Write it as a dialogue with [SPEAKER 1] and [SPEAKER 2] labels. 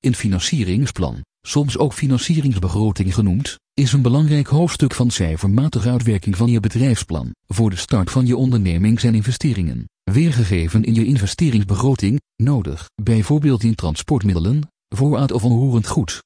[SPEAKER 1] In financieringsplan, soms ook financieringsbegroting genoemd, is een belangrijk hoofdstuk van cijfermatige uitwerking van je bedrijfsplan voor de start van je onderneming en investeringen, weergegeven in je investeringsbegroting, nodig, bijvoorbeeld in transportmiddelen, voorraad of onroerend goed.